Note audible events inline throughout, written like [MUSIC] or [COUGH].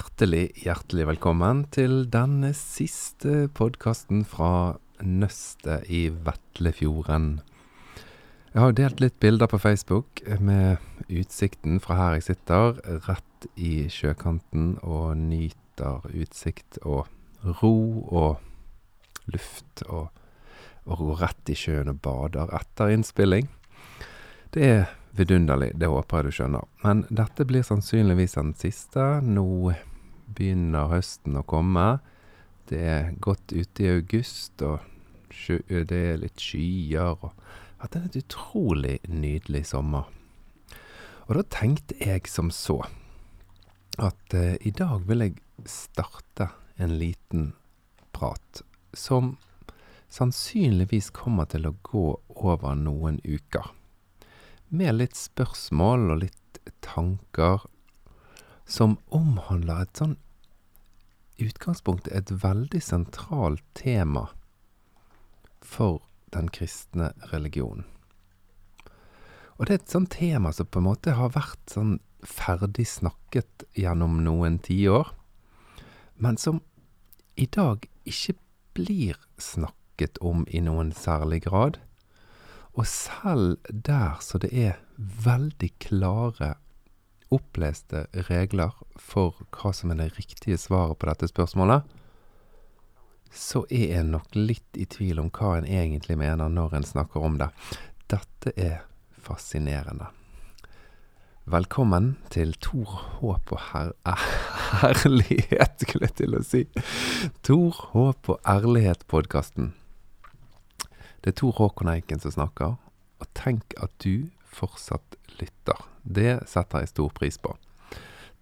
Hjertelig, hjertelig velkommen til denne siste podkasten fra Nøstet i Vetlefjorden. Jeg har delt litt bilder på Facebook med utsikten fra her jeg sitter, rett i sjøkanten, og nyter utsikt og ro og luft, og, og går rett i sjøen og bader etter innspilling. Det er vidunderlig, det håper jeg du skjønner. Men dette blir sannsynligvis den siste. Nå begynner høsten å komme. Det er godt ute i august, og det er litt skyer. og at det er et utrolig nydelig sommer. Og da tenkte jeg som så at eh, i dag vil jeg starte en liten prat som sannsynligvis kommer til å gå over noen uker. Med litt spørsmål og litt tanker som omhandler et sånn utgangspunkt et veldig sentralt tema for den kristne religionen. Og det er et sånt tema som på en måte har vært sånn ferdig snakket gjennom noen tiår, men som i dag ikke blir snakket om i noen særlig grad. Og selv der så det er veldig klare, oppleste regler for hva som er det riktige svaret på dette spørsmålet, så er jeg nok litt i tvil om hva en egentlig mener når en snakker om det. Dette er fascinerende. Velkommen til Tor Håp og her [LAUGHS] Ærlighet, skulle jeg til å si. Tor Håp og ærlighet-podkasten. Det er Tor Håkon Eiken som snakker, og tenk at du fortsatt lytter. Det setter jeg stor pris på.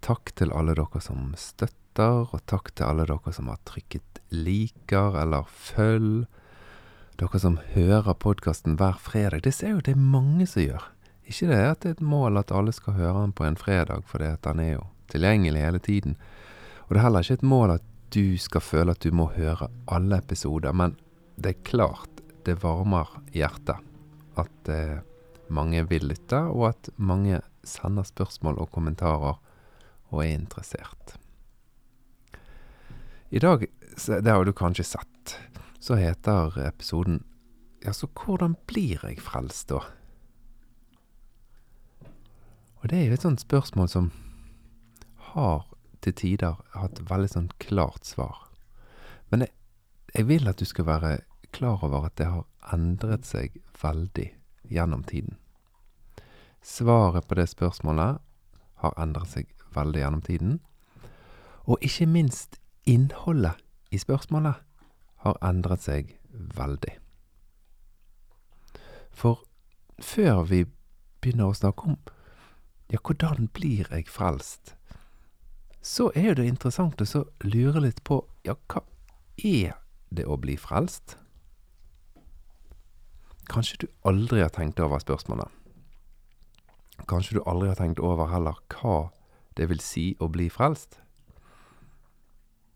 Takk til alle dere som støtter, og takk til alle dere som har trykket liker eller følg. Dere som hører podkasten hver fredag. Det ser jo det er mange som gjør. Ikke det at det er et mål at alle skal høre den på en fredag, for den er jo tilgjengelig hele tiden. Og det er heller ikke et mål at du skal føle at du må høre alle episoder, men det er klart det varmer hjertet at eh, mange vil lytte, og at mange sender spørsmål og kommentarer og er interessert. I dag det har du kanskje sett. Så heter episoden Ja, så hvordan blir jeg frelst, da? Og det er jo et sånt spørsmål som har til tider hatt veldig sånn klart svar. Men jeg, jeg vil at du skal være klar over at det har endret seg veldig gjennom tiden. Svaret på det spørsmålet har endret seg veldig gjennom tiden. Og ikke minst innholdet i spørsmålet har endret seg veldig. For før vi begynner å snakke om ja, hvordan blir jeg frelst, så er det interessant å lure litt på ja, hva er det å bli frelst? Kanskje du aldri har tenkt over spørsmålet. Kanskje du aldri har tenkt over heller hva det vil si å bli frelst?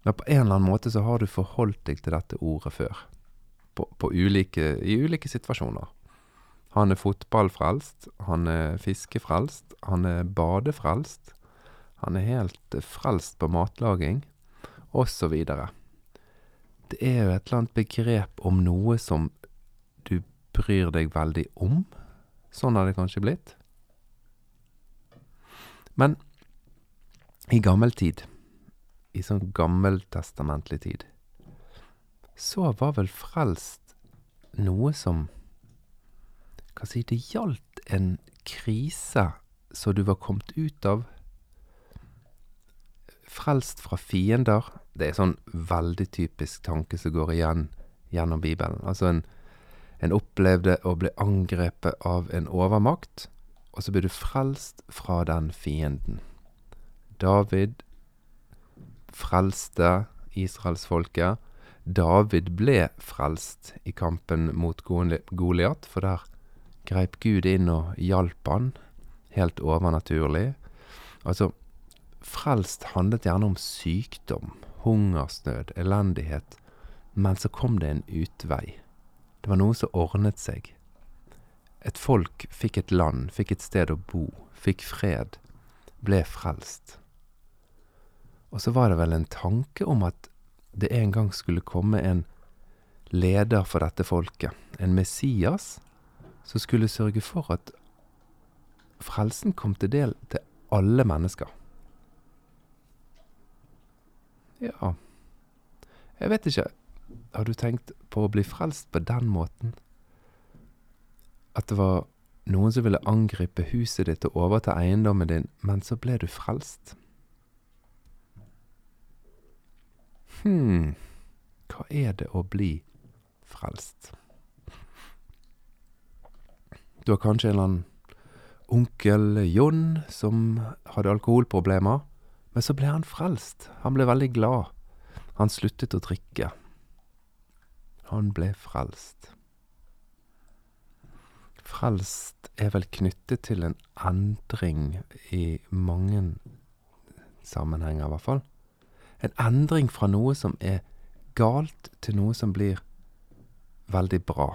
Men på en eller annen måte så har du forholdt deg til dette ordet før. På, på ulike, I ulike situasjoner. Han er fotballfrelst, han er fiskefrelst, han er badefrelst. Han er helt frelst på matlaging, osv. Det er jo et eller annet begrep om noe som bryr deg veldig om. Sånn har det kanskje blitt. Men i gammel tid i sånn gammeltestamentlig tid, så var vel frelst noe som Hva si Det gjaldt en krise som du var kommet ut av. Frelst fra fiender. Det er sånn veldig typisk tanke som går igjen gjennom Bibelen. Altså en, en opplevde å bli angrepet av en overmakt, og så ble du frelst fra den fienden. David frelste israelsfolket. David ble frelst i kampen mot Goliat, for der greip Gud inn og hjalp han, helt overnaturlig. Altså, frelst handlet gjerne om sykdom, hungersnød, elendighet, men så kom det en utvei. Det var noe som ordnet seg. Et folk fikk et land, fikk et sted å bo, fikk fred, ble frelst. Og så var det vel en tanke om at det en gang skulle komme en leder for dette folket, en Messias, som skulle sørge for at frelsen kom til del til alle mennesker. Ja Jeg vet ikke. Har du tenkt på å bli frelst på den måten? At det var noen som ville angripe huset ditt og overta eiendommen din, men så ble du frelst? Hm, hva er det å bli frelst? Du har kanskje en eller annen onkel Jon som hadde alkoholproblemer, men så ble han frelst. Han ble veldig glad. Han sluttet å drikke. Han ble frelst. Frelst er vel knyttet til en endring i mange sammenhenger, i hvert fall. En endring fra noe som er galt, til noe som blir veldig bra.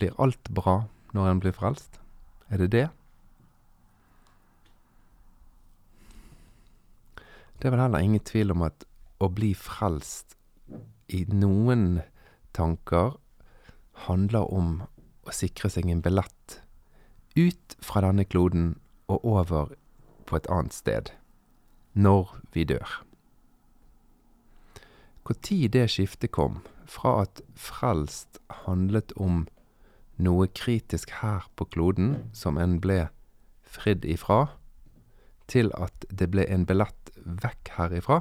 Blir alt bra når en blir frelst? Er det det? Det er vel heller ingen tvil om at å bli frelst i noen tanker handler om å sikre seg en billett ut fra denne kloden og over på et annet sted, når vi dør. Når det skiftet kom, fra at frelst handlet om noe kritisk her på kloden som en ble fridd ifra, til at det ble en billett vekk herifra,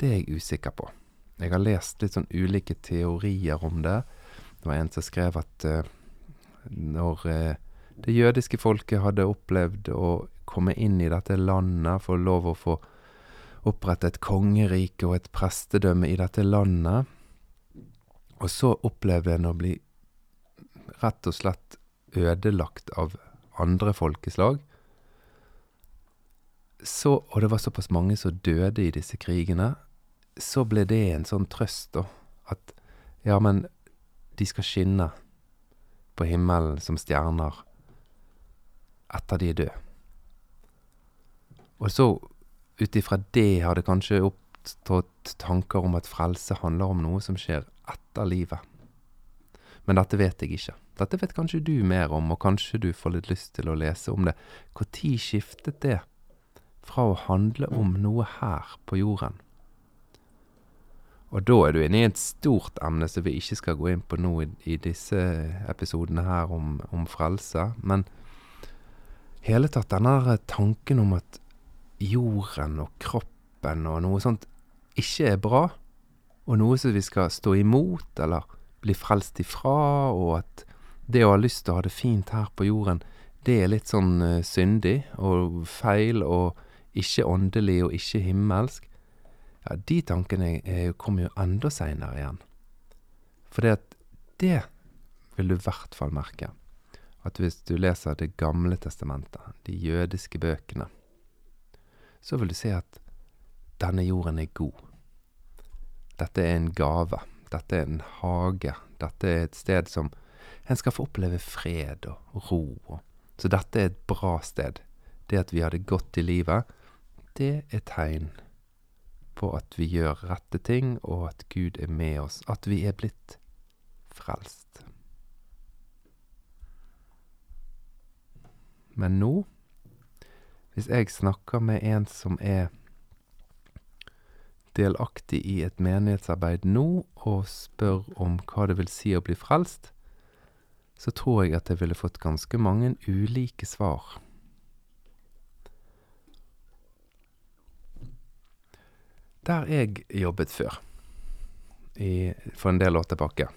det er jeg usikker på. Jeg har lest litt sånn ulike teorier om det. Det var en som skrev at uh, når uh, det jødiske folket hadde opplevd å komme inn i dette landet, få lov å få opprette et kongerike og et prestedømme i dette landet, og så opplevde en å bli rett og slett ødelagt av andre folkeslag. Så, og det var såpass mange som døde i disse krigene, så ble det en sånn trøst, da. At ja, men de skal skinne på himmelen som stjerner etter de er døde. Og så, ut ifra det, har det kanskje oppstått tanker om at frelse handler om noe som skjer etter livet. Men dette vet jeg ikke. Dette vet kanskje du mer om, og kanskje du får litt lyst til å lese om det. Når skiftet det fra å handle om noe her på jorden? Og da er du inne i et stort emne som vi ikke skal gå inn på nå i, i disse episodene her om, om frelse. Men hele tatt denne tanken om at jorden og kroppen og noe sånt ikke er bra, og noe som vi skal stå imot, eller bli frelst ifra, og at det å ha lyst til å ha det fint her på jorden, det er litt sånn uh, syndig og feil og ikke åndelig og ikke himmelsk. Ja, de tankene er, kommer jo enda seinere igjen. For det det vil du i hvert fall merke. At hvis du leser Det gamle testamentet, de jødiske bøkene, så vil du se at denne jorden er god. Dette er en gave. Dette er en hage. Dette er et sted som en skal få oppleve fred og ro. Så dette er et bra sted. Det at vi har det godt i livet, det er tegn på at vi gjør rette ting, og at Gud er med oss. At vi er blitt frelst. Men nå, hvis jeg snakker med en som er delaktig i et menighetsarbeid nå, og spør om hva det vil si å bli frelst, så tror jeg at jeg ville fått ganske mange ulike svar. Der jeg jobbet før, i, for en del år tilbake,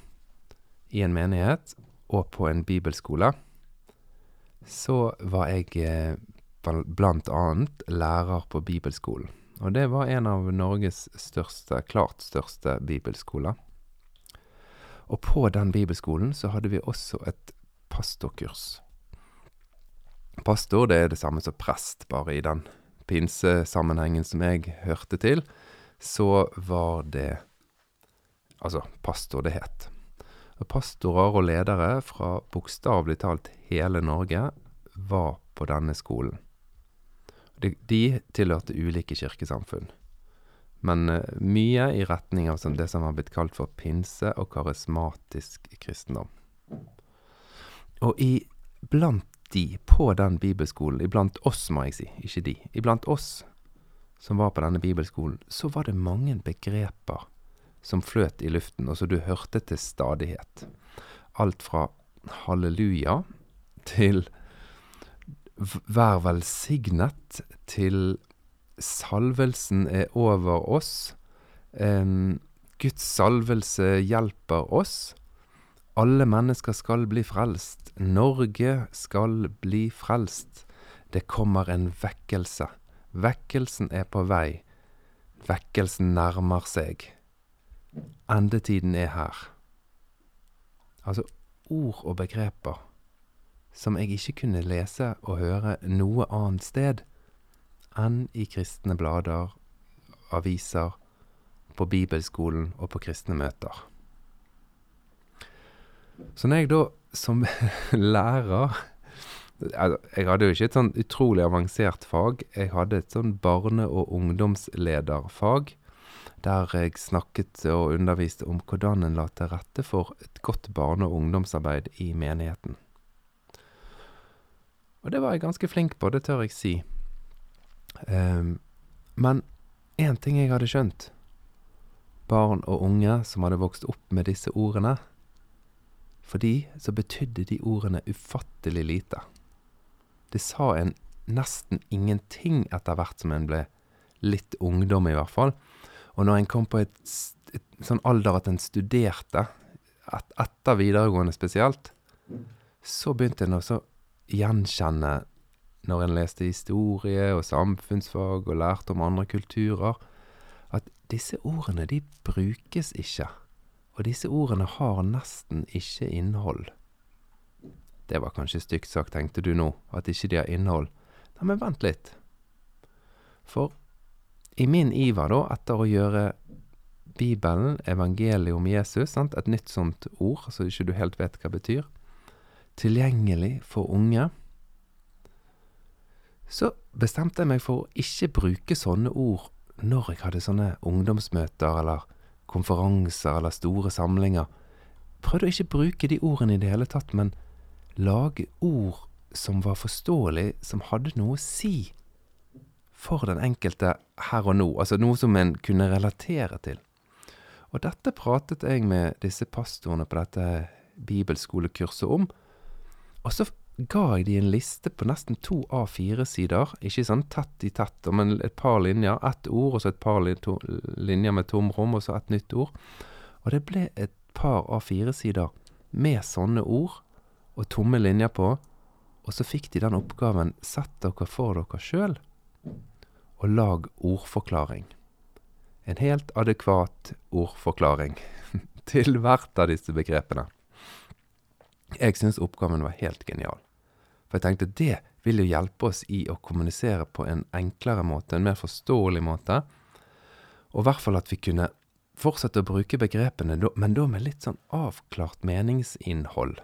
i en menighet og på en bibelskole, så var jeg eh, blant annet lærer på bibelskolen. Og det var en av Norges største, klart største bibelskoler. Og på den bibelskolen så hadde vi også et pastorkurs. Pastor det er det samme som prest, bare i den pinsesammenhengen som jeg hørte til, så var det Altså, pastor det het. Og pastorer og ledere fra bokstavelig talt hele Norge var på denne skolen. de, de tilhørte ulike kirkesamfunn. Men eh, mye i retning av det som har blitt kalt for pinse og karismatisk kristendom. Og iblant de på den bibelskolen, iblant oss, må jeg si, ikke de, iblant oss som var på denne bibelskolen, så var det mange begreper som fløt i luften, og som du hørte til stadighet. Alt fra halleluja til vær velsignet til salvelsen er over oss. Um, Guds salvelse hjelper oss. Alle mennesker skal bli frelst. Norge skal bli frelst. Det kommer en vekkelse. Vekkelsen er på vei. Vekkelsen nærmer seg. Endetiden er her. Altså ord og begreper som jeg ikke kunne lese og høre noe annet sted enn i kristne blader, aviser, på bibelskolen og på kristne møter. Så når jeg da som [LAUGHS] lærer Jeg hadde jo ikke et sånn utrolig avansert fag. Jeg hadde et sånn barne- og ungdomslederfag. Der jeg snakket og underviste om hvordan en la til rette for et godt barne- og ungdomsarbeid i menigheten. Og det var jeg ganske flink på, det tør jeg si. Um, men én ting jeg hadde skjønt Barn og unge som hadde vokst opp med disse ordene For de så betydde de ordene ufattelig lite. Det sa en nesten ingenting etter hvert som en ble litt ungdom, i hvert fall. Og når en kom på et, et sånn alder at en studerte, et, etter videregående spesielt, så begynte en også gjenkjenne når en leste historie og samfunnsfag og lærte om andre kulturer, at disse ordene, de brukes ikke. Og disse ordene har nesten ikke innhold. Det var kanskje stygt sagt, tenkte du nå, at ikke de har innhold. Nei, men vent litt. For i min iver, da, etter å gjøre Bibelen, evangeliet om Jesus, sant? et nytt sånt ord, så ikke du helt vet hva det betyr, tilgjengelig for unge, så bestemte jeg meg for å ikke bruke sånne ord når jeg hadde sånne ungdomsmøter eller konferanser eller store samlinger. Prøvde å ikke bruke de ordene i det hele tatt, men lage ord som var forståelig, som hadde noe å si for den enkelte her og nå, altså noe som en kunne relatere til. Og dette pratet jeg med disse pastorene på dette bibelskolekurset om, og så ga jeg de en liste på nesten to A4-sider, ikke sånn tett i tett, men et par linjer, ett ord, og så et par linjer med tomrom, og så et nytt ord. Og det ble et par A4-sider med sånne ord og tomme linjer på, og så fikk de den oppgaven Sett dere for dere sjøl, og lag ordforklaring. En helt adekvat ordforklaring [LAUGHS] til hvert av disse begrepene. Jeg syns oppgaven var helt genial. For jeg tenkte det vil jo hjelpe oss i å kommunisere på en enklere måte, en mer forståelig måte. Og i hvert fall at vi kunne fortsette å bruke begrepene, men da med litt sånn avklart meningsinnhold.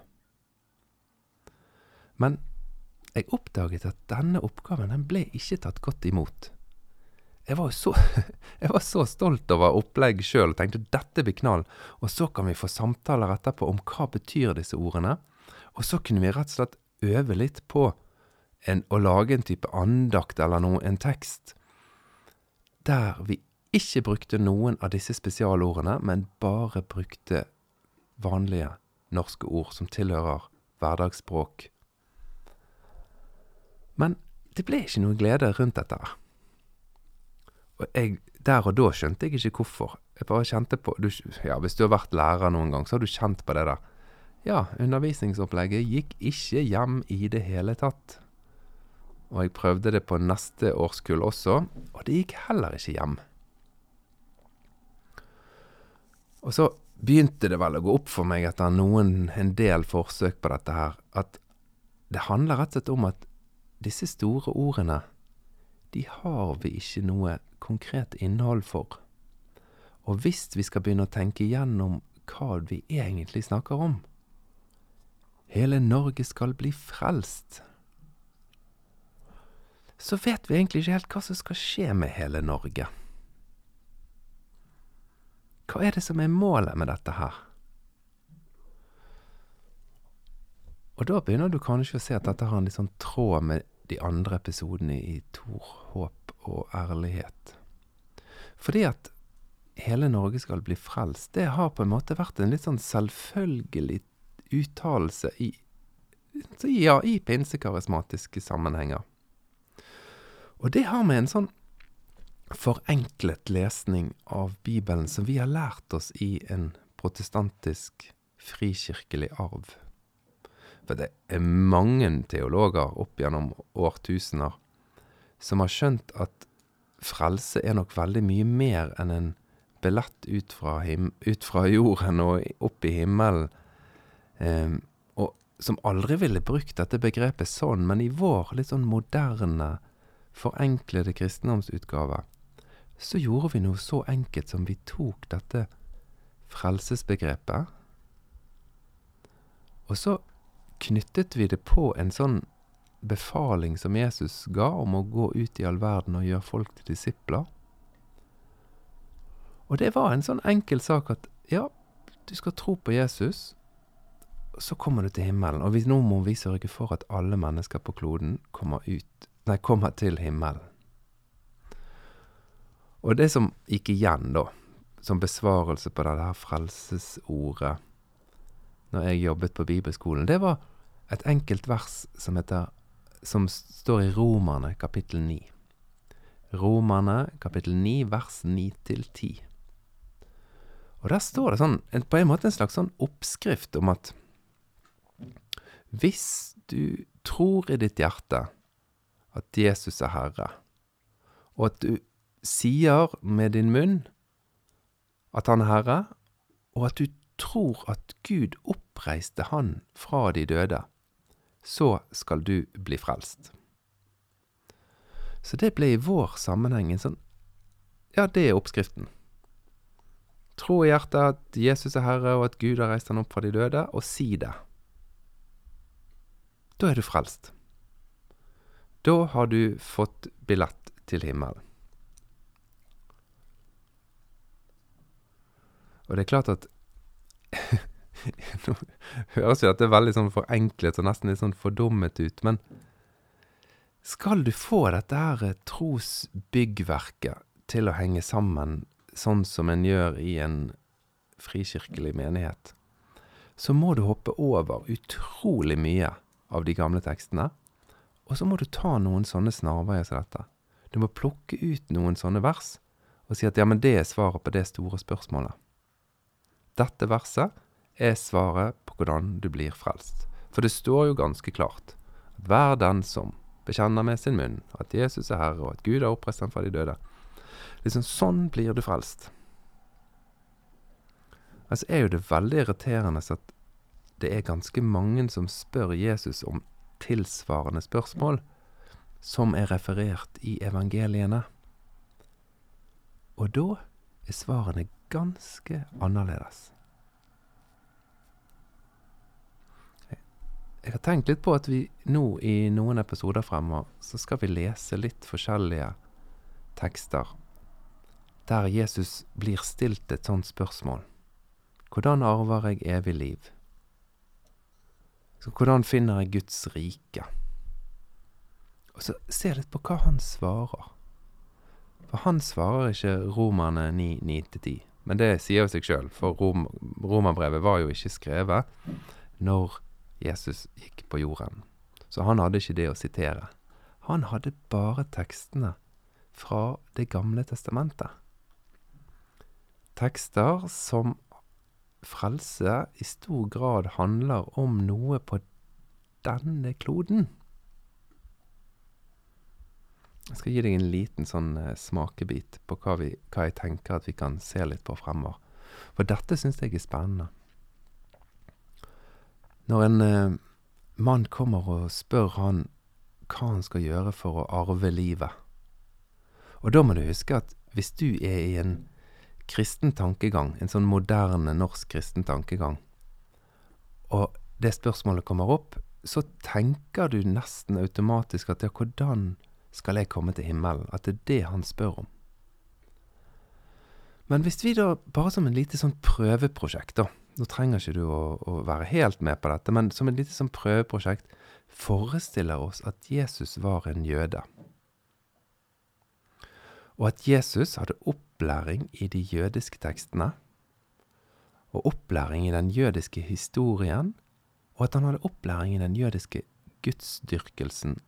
Men jeg oppdaget at denne oppgaven den ble ikke tatt godt imot. Jeg var, så, [LAUGHS] jeg var så stolt over opplegg sjøl og tenkte dette blir knall. Og så kan vi få samtaler etterpå om hva betyr disse ordene. Og så kunne vi rett og slett øve litt på en, å lage en type andakt eller noe, en tekst, der vi ikke brukte noen av disse spesialordene, men bare brukte vanlige norske ord som tilhører hverdagsspråk. Men det ble ikke noe glede rundt dette. Og jeg, der og da skjønte jeg ikke hvorfor. Jeg bare kjente på du, Ja, hvis du har vært lærer noen gang, så har du kjent på det der. Ja, undervisningsopplegget gikk ikke hjem i det hele tatt. Og jeg prøvde det på neste årskull også, og det gikk heller ikke hjem. Og så begynte det vel å gå opp for meg etter noen, en del forsøk på dette her, at det handler rett og slett om at disse store ordene, de har vi ikke noe konkret innhold for. Og hvis vi skal begynne å tenke igjennom hva vi egentlig snakker om Hele Norge skal bli frelst. så vet vi egentlig ikke helt hva som skal skje med hele Norge. Hva er det som er målet med dette her? Og da begynner du kanskje å se at dette har en litt sånn tråd med de andre episodene i Tor, håp og ærlighet. Fordi at hele Norge skal bli frelst, det har på en måte vært en litt sånn selvfølgelig uttalelse i, ja, i pinsekarismatiske sammenhenger. Og det har med en sånn forenklet lesning av Bibelen som vi har lært oss i en protestantisk frikirkelig arv. For det er mange teologer opp gjennom årtusener som har skjønt at frelse er nok veldig mye mer enn en billett ut fra, ut fra jorden og opp i himmelen. Um, og som aldri ville brukt dette begrepet sånn, men i vår litt sånn moderne, forenklede kristendomsutgave så gjorde vi noe så enkelt som vi tok dette frelsesbegrepet, og så knyttet vi det på en sånn befaling som Jesus ga om å gå ut i all verden og gjøre folk til disipler. Og det var en sånn enkel sak at ja, du skal tro på Jesus, så kommer du til himmelen. Og vi, nå må vi sørge for at alle mennesker på kloden kommer, ut, nei, kommer til himmelen. Og det som gikk igjen, da, som besvarelse på det her frelsesordet når jeg jobbet på bibelskolen, det var et enkelt vers som heter Som står i Romerne kapittel 9. Romerne kapittel 9 vers 9 til 10. Og der står det sånn, på en måte en slags sånn oppskrift om at hvis du tror i ditt hjerte at Jesus er Herre, og at du sier med din munn at han er Herre, og at du tror at Gud oppreiste han fra de døde, så skal du bli frelst. Så det ble i vår sammenheng en sånn Ja, det er oppskriften. Tro i hjertet at Jesus er Herre, og at Gud har reist han opp fra de døde, og si det. Da er du frelst. Da har du fått billett til himmelen. Og det er klart at [LAUGHS] [LAUGHS] Nå høres jo dette veldig sånn forenklet og nesten litt sånn fordummet ut, men skal du få dette her trosbyggverket til å henge sammen sånn som en gjør i en frikirkelig menighet, så må du hoppe over utrolig mye av de gamle tekstene, og så må du ta noen sånne snarveier som dette. Du må plukke ut noen sånne vers og si at ja, men det er svaret på det store spørsmålet. Dette verset er svaret på hvordan du blir frelst. For det står jo ganske klart at hver den som bekjenner med sin munn at Jesus er Herre, og at Gud har oppreist ham fra de døde. Liksom sånn blir du frelst. Altså er jo det veldig irriterende at det er ganske mange som spør Jesus om tilsvarende spørsmål som er referert i evangeliene. Og da er svarene ganske annerledes. Jeg har tenkt litt på at vi nå i noen episoder fremover så skal vi lese litt forskjellige tekster der Jesus blir stilt et sånt spørsmål. Hvordan arver jeg evig liv? Så hvordan finner jeg Guds rike? Og så se litt på hva han svarer. For han svarer ikke romerne 9, 9-10. Men det sier jo seg sjøl, for Rom, romerbrevet var jo ikke skrevet når Jesus gikk på jorden. Så han hadde ikke det å sitere. Han hadde bare tekstene fra Det gamle testamentet. Tekster som frelse i stor grad handler om noe på denne kloden. Jeg skal gi deg en liten sånn eh, smakebit på hva, vi, hva, jeg tenker at vi kan se litt på fremover. For dette syns jeg er spennende. Når en eh, mann kommer og spør han hva han skal gjøre for å arve livet Og da må du huske at hvis du er i en kristen tankegang, en sånn moderne norsk kristen tankegang, og det spørsmålet kommer opp, så tenker du nesten automatisk at ja, hvordan skal jeg komme til himmelen? At det er det han spør om. Men hvis vi da, bare som en lite sånn prøveprosjekt, da Nå trenger ikke du å, å være helt med på dette, men som et lite sånn prøveprosjekt forestiller oss at Jesus var en jøde. Og at Jesus hadde opplæring i de jødiske tekstene, og opplæring i den jødiske historien, og at han hadde opplæring i den jødiske gudsdyrkelsen.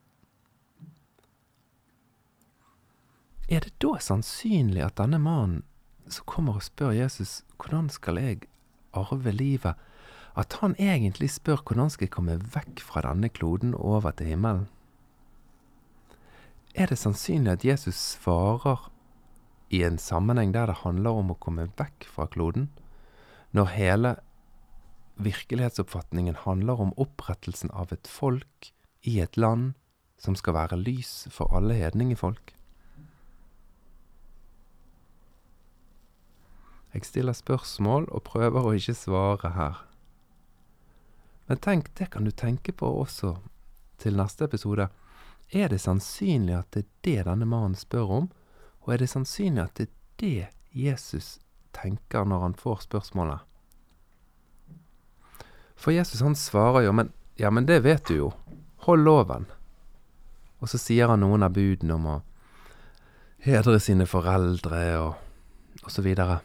Er det da sannsynlig at denne mannen som kommer og spør Jesus hvordan skal jeg arve livet, at han egentlig spør hvordan han skal komme vekk fra denne kloden og over til himmelen? Er det sannsynlig at Jesus svarer i en sammenheng der det handler om å komme vekk fra kloden, når hele virkelighetsoppfatningen handler om opprettelsen av et folk i et land som skal være lys for alle hedningefolk? Jeg stiller spørsmål og prøver å ikke svare her. Men tenk, det kan du tenke på også til neste episode. Er det sannsynlig at det er det denne mannen spør om, og er det sannsynlig at det er det Jesus tenker når han får spørsmålet? For Jesus han svarer jo, men ja, men det vet du jo. Hold loven. Og så sier han noen av budene om å hedre sine foreldre og, og så videre.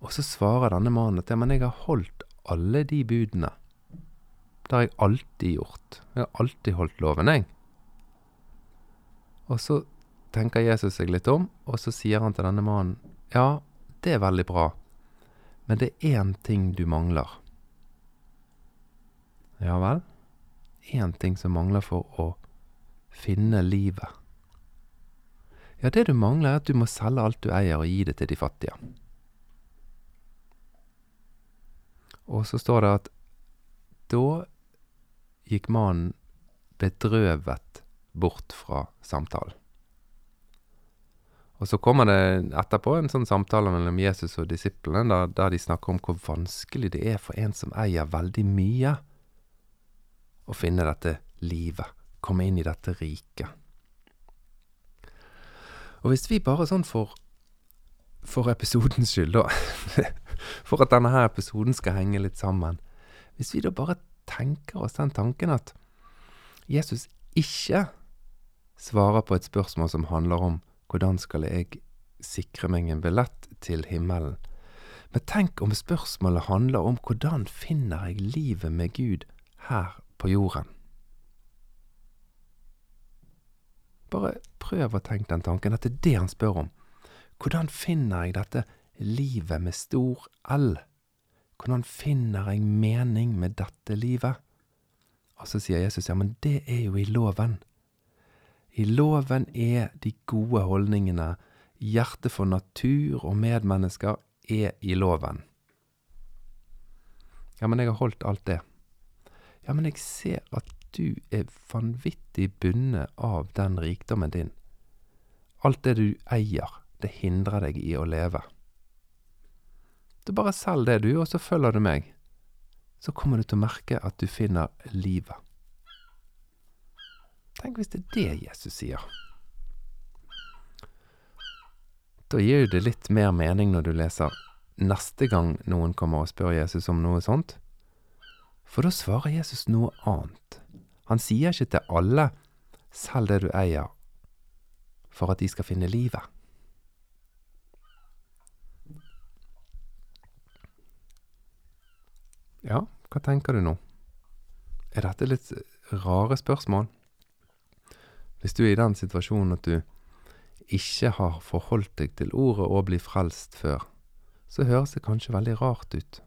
Og så svarer denne mannen at ja, men jeg har holdt alle de budene. Det har jeg alltid gjort. Jeg har alltid holdt loven, jeg. Og så tenker Jesus seg litt om, og så sier han til denne mannen ja, det er veldig bra, men det er én ting du mangler. Ja vel? Én ting som mangler for å finne livet. Ja, det du mangler, er at du må selge alt du eier og gi det til de fattige. Og så står det at da gikk mannen bedrøvet bort fra samtalen. Og så kommer det etterpå en sånn samtale mellom Jesus og disiplene, der, der, de snakker om hvor vanskelig det er for en som eier veldig mye, å finne dette livet, komme inn i dette riket. Og hvis vi bare sånn for, for episodens skyld, da [LAUGHS] for at denne her episoden skal henge litt sammen. Hvis vi da bare tenker oss den tanken at Jesus ikke svarer på et spørsmål som handler om hvordan skal jeg sikre meg en billett til himmelen, men tenk om spørsmålet handler om hvordan finner jeg livet med Gud her på jorden? Bare prøv å tenke den tanken, at det er det han spør om. Hvordan finner jeg dette livet med stor L. Hvordan finner jeg mening med dette livet? Og så sier Jesus, ja, men det er jo i loven. I loven er de gode holdningene, hjertet for natur og medmennesker er i loven. Ja, men jeg har holdt alt det. Ja, men jeg ser at du er vanvittig bundet av den rikdommen din. Alt det du eier, det hindrer deg i å leve. Du bare selg det, du, og så følger du meg. Så kommer du til å merke at du finner livet. Tenk hvis det er det Jesus sier. Da gir jo det litt mer mening når du leser neste gang noen kommer og spør Jesus om noe sånt. For da svarer Jesus noe annet. Han sier ikke til alle 'selg det du eier', for at de skal finne livet. Ja, hva tenker du nå? Er dette litt rare spørsmål? Hvis du er i den situasjonen at du ikke har forholdt deg til ordet å bli frelst før, så høres det kanskje veldig rart ut.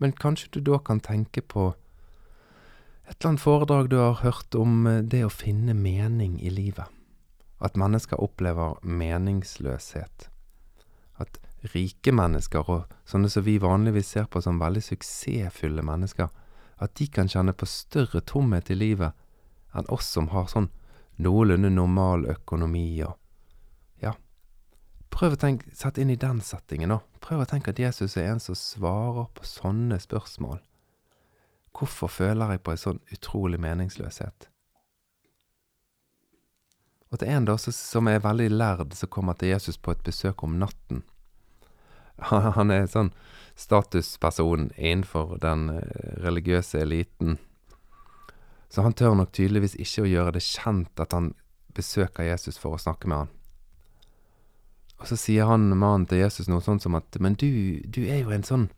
Men kanskje du da kan tenke på et eller annet foredrag du har hørt om eh, det å finne mening i livet. At mennesker opplever meningsløshet. Rike mennesker, og sånne som vi vanligvis ser på som veldig suksessfulle mennesker, at de kan kjenne på større tomhet i livet enn oss som har sånn noenlunde normal økonomi og Ja, prøv å tenke, sett inn i den settingen, da. Prøv å tenke at Jesus er en som svarer på sånne spørsmål. Hvorfor føler jeg på en sånn utrolig meningsløshet? Og er en da som er veldig lærd, som kommer til Jesus på et besøk om natten. Han er sånn statusperson innenfor den eh, religiøse eliten. Så han tør nok tydeligvis ikke å gjøre det kjent at han besøker Jesus for å snakke med han. Og så sier han mannen til Jesus noe sånt som at Men du, du er jo en sånn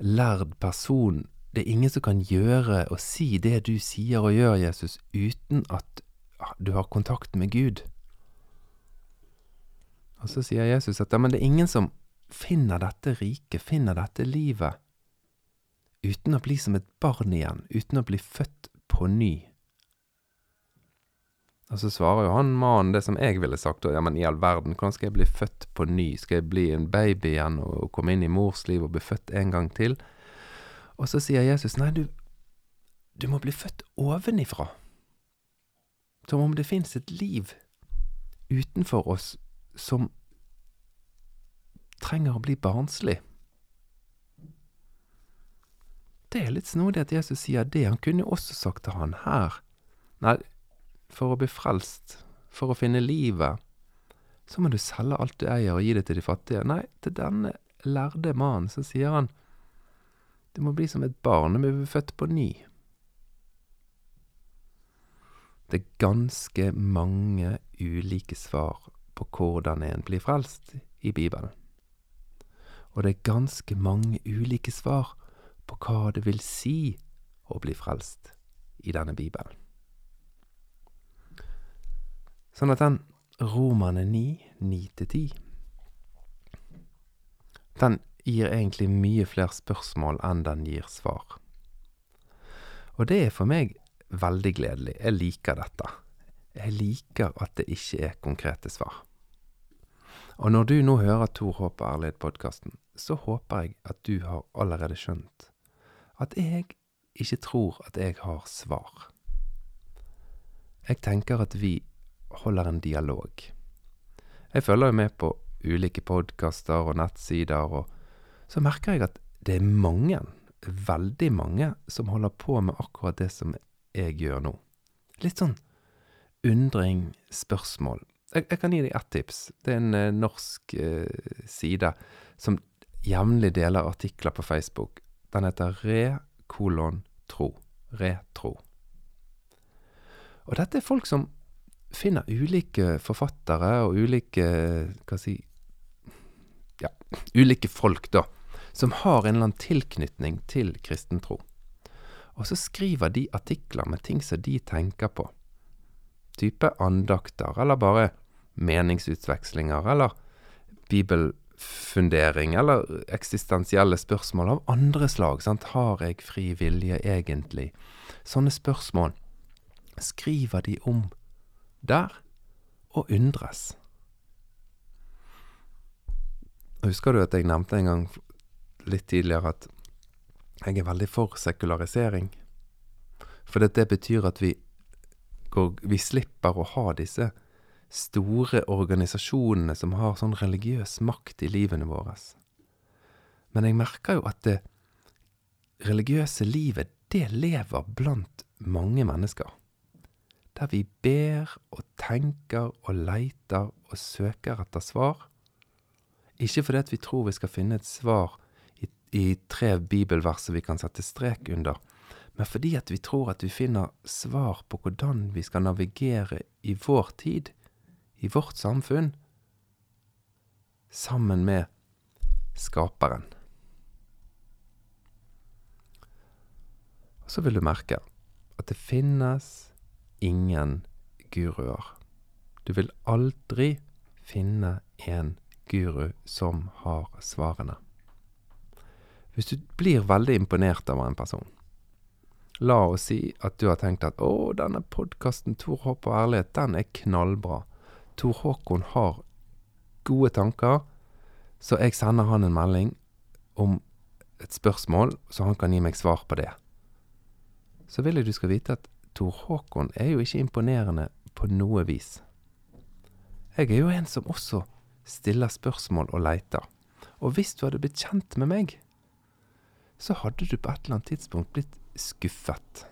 lærd person. Det er ingen som kan gjøre og si det du sier og gjør, Jesus, uten at du har kontakt med Gud. Og så sier Jesus at ja, men det er ingen som finner dette riket, finner dette livet, uten å bli som et barn igjen, uten å bli født på ny. Og så svarer jo han mannen det som jeg ville sagt, ja, men i all verden, hvordan skal jeg bli født på ny, skal jeg bli en baby igjen og komme inn i mors liv og bli født en gang til? Og så sier Jesus, nei, du, du må bli født ovenifra. Som om det fins et liv utenfor oss som trenger å bli barnslig. Det er litt snodig at Jesus sier det. Han kunne jo også sagt til han her. Nei, for å bli frelst, for å finne livet, så må du selge alt du eier og gi det til de fattige. Nei, til denne lærde mannen så sier han, du må bli som et barn, du blir bli født på ny. Det er ganske mange ulike svar på hvordan en blir frelst i Bibelen og det er ganske mange ulike svar på hva det vil si å bli frelst i denne Bibelen. Sånn at den Romane 9, 9-10, den gir egentlig mye flere spørsmål enn den gir svar. Og det er for meg veldig gledelig. Jeg liker dette. Jeg liker at det ikke er konkrete svar. Og når du nå hører Tor Håp Ærlighet-podkasten, så håper jeg at du har allerede skjønt at jeg ikke tror at jeg har svar. Jeg tenker at vi holder en dialog. Jeg følger jo med på ulike podkaster og nettsider, og så merker jeg at det er mange, veldig mange, som holder på med akkurat det som jeg gjør nå. Litt sånn undring, spørsmål. Jeg, jeg kan gi deg ett tips. Det er en uh, norsk eh, side som jevnlig deler artikler på Facebook. Den heter Re kolon tro. Retro. Og dette er folk som finner ulike forfattere og ulike Hva si Ja, ulike folk, da. Som har en eller annen tilknytning til kristen tro. Og så skriver de artikler med ting som de tenker på. Type andakter, eller bare meningsutvekslinger, eller bibel fundering eller eksistensielle spørsmål av andre slag. Sant? Har jeg fri vilje egentlig? Sånne spørsmål skriver de om der, og undres. Husker du at jeg nevnte en gang litt tidligere at jeg er veldig for sekularisering? For det, betyr at vi, går, vi slipper å ha disse store organisasjonene som har sånn religiøs makt i livene våre. Men jeg merker jo at det religiøse livet, det lever blant mange mennesker. Der vi ber og tenker og leiter og søker etter svar. Ikke fordi at vi tror vi skal finne et svar i, i tre bibelverser vi kan sette strek under, men fordi at vi tror at vi finner svar på hvordan vi skal navigere i vår tid i vårt samfunn sammen med Skaperen. Og så vil du merke at det finnes ingen guruer. Du vil aldri finne en guru som har svarene. Hvis du blir veldig imponert over en person, la oss si at du har tenkt at å, denne podkasten Tor Håp og ærlighet, den er knallbra. Tor Håkon har gode tanker, så jeg sender han en melding om et spørsmål, så han kan gi meg svar på det. Så vil jeg du skal vite at Tor Håkon er jo ikke imponerende på noe vis. Jeg er jo en som også stiller spørsmål og leiter. Og hvis du hadde blitt kjent med meg, så hadde du på et eller annet tidspunkt blitt skuffet.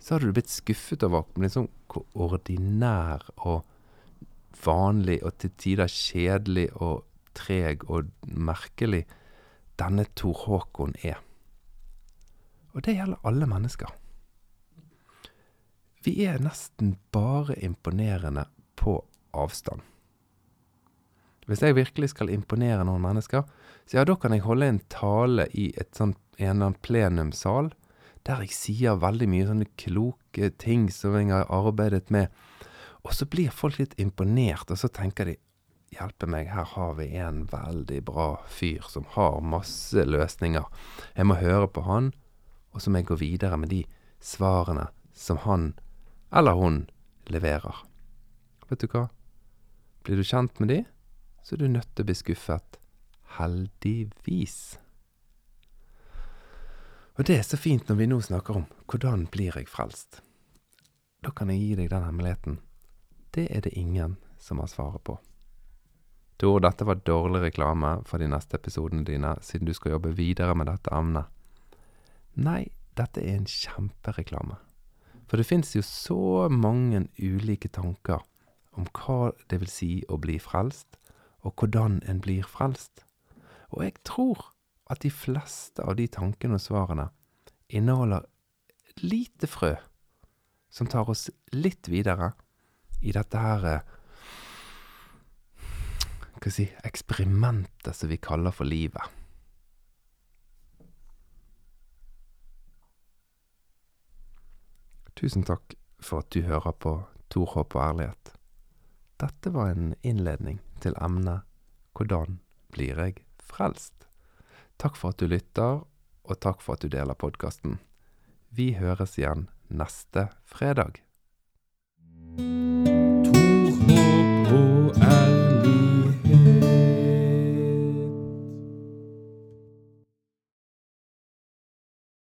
så hadde du blitt skuffet over liksom hvor ordinær og vanlig og til tider kjedelig og treg og merkelig denne Tor Håkon er. Og det gjelder alle mennesker. Vi er nesten bare imponerende på avstand. Hvis jeg virkelig skal imponere noen mennesker, så ja, da kan jeg holde en tale i sånt, en eller annen plenumssal, der jeg sier veldig mye sånne kloke ting som jeg har arbeidet med. Og så blir folk litt imponert, og så tenker de hjelpe meg, her har vi en veldig bra fyr som har masse løsninger. Jeg må høre på han, og så må jeg gå videre med de svarene som han eller hun leverer. Vet du hva? Blir du kjent med de, så er du nødt til å bli skuffet. Heldigvis. Og det er så fint når vi nå snakker om hvordan blir jeg frelst. Da kan jeg gi deg den hemmeligheten. Det er det ingen som har svaret på. Tror dette var dårlig reklame for de neste episodene dine, siden du skal jobbe videre med dette emnet. Nei, dette er en kjempereklame. For det fins jo så mange ulike tanker om hva det vil si å bli frelst, og hvordan en blir frelst. Og jeg tror at de fleste av de tankene og svarene inneholder lite frø som tar oss litt videre i dette her Hva skal jeg si eksperimentet som vi kaller for livet. Tusen takk for at du hører på Tor Håp og ærlighet. Dette var en innledning til emnet Hvordan blir jeg frelst? Takk for at du lytter, og takk for at du deler podkasten. Vi høres igjen neste fredag.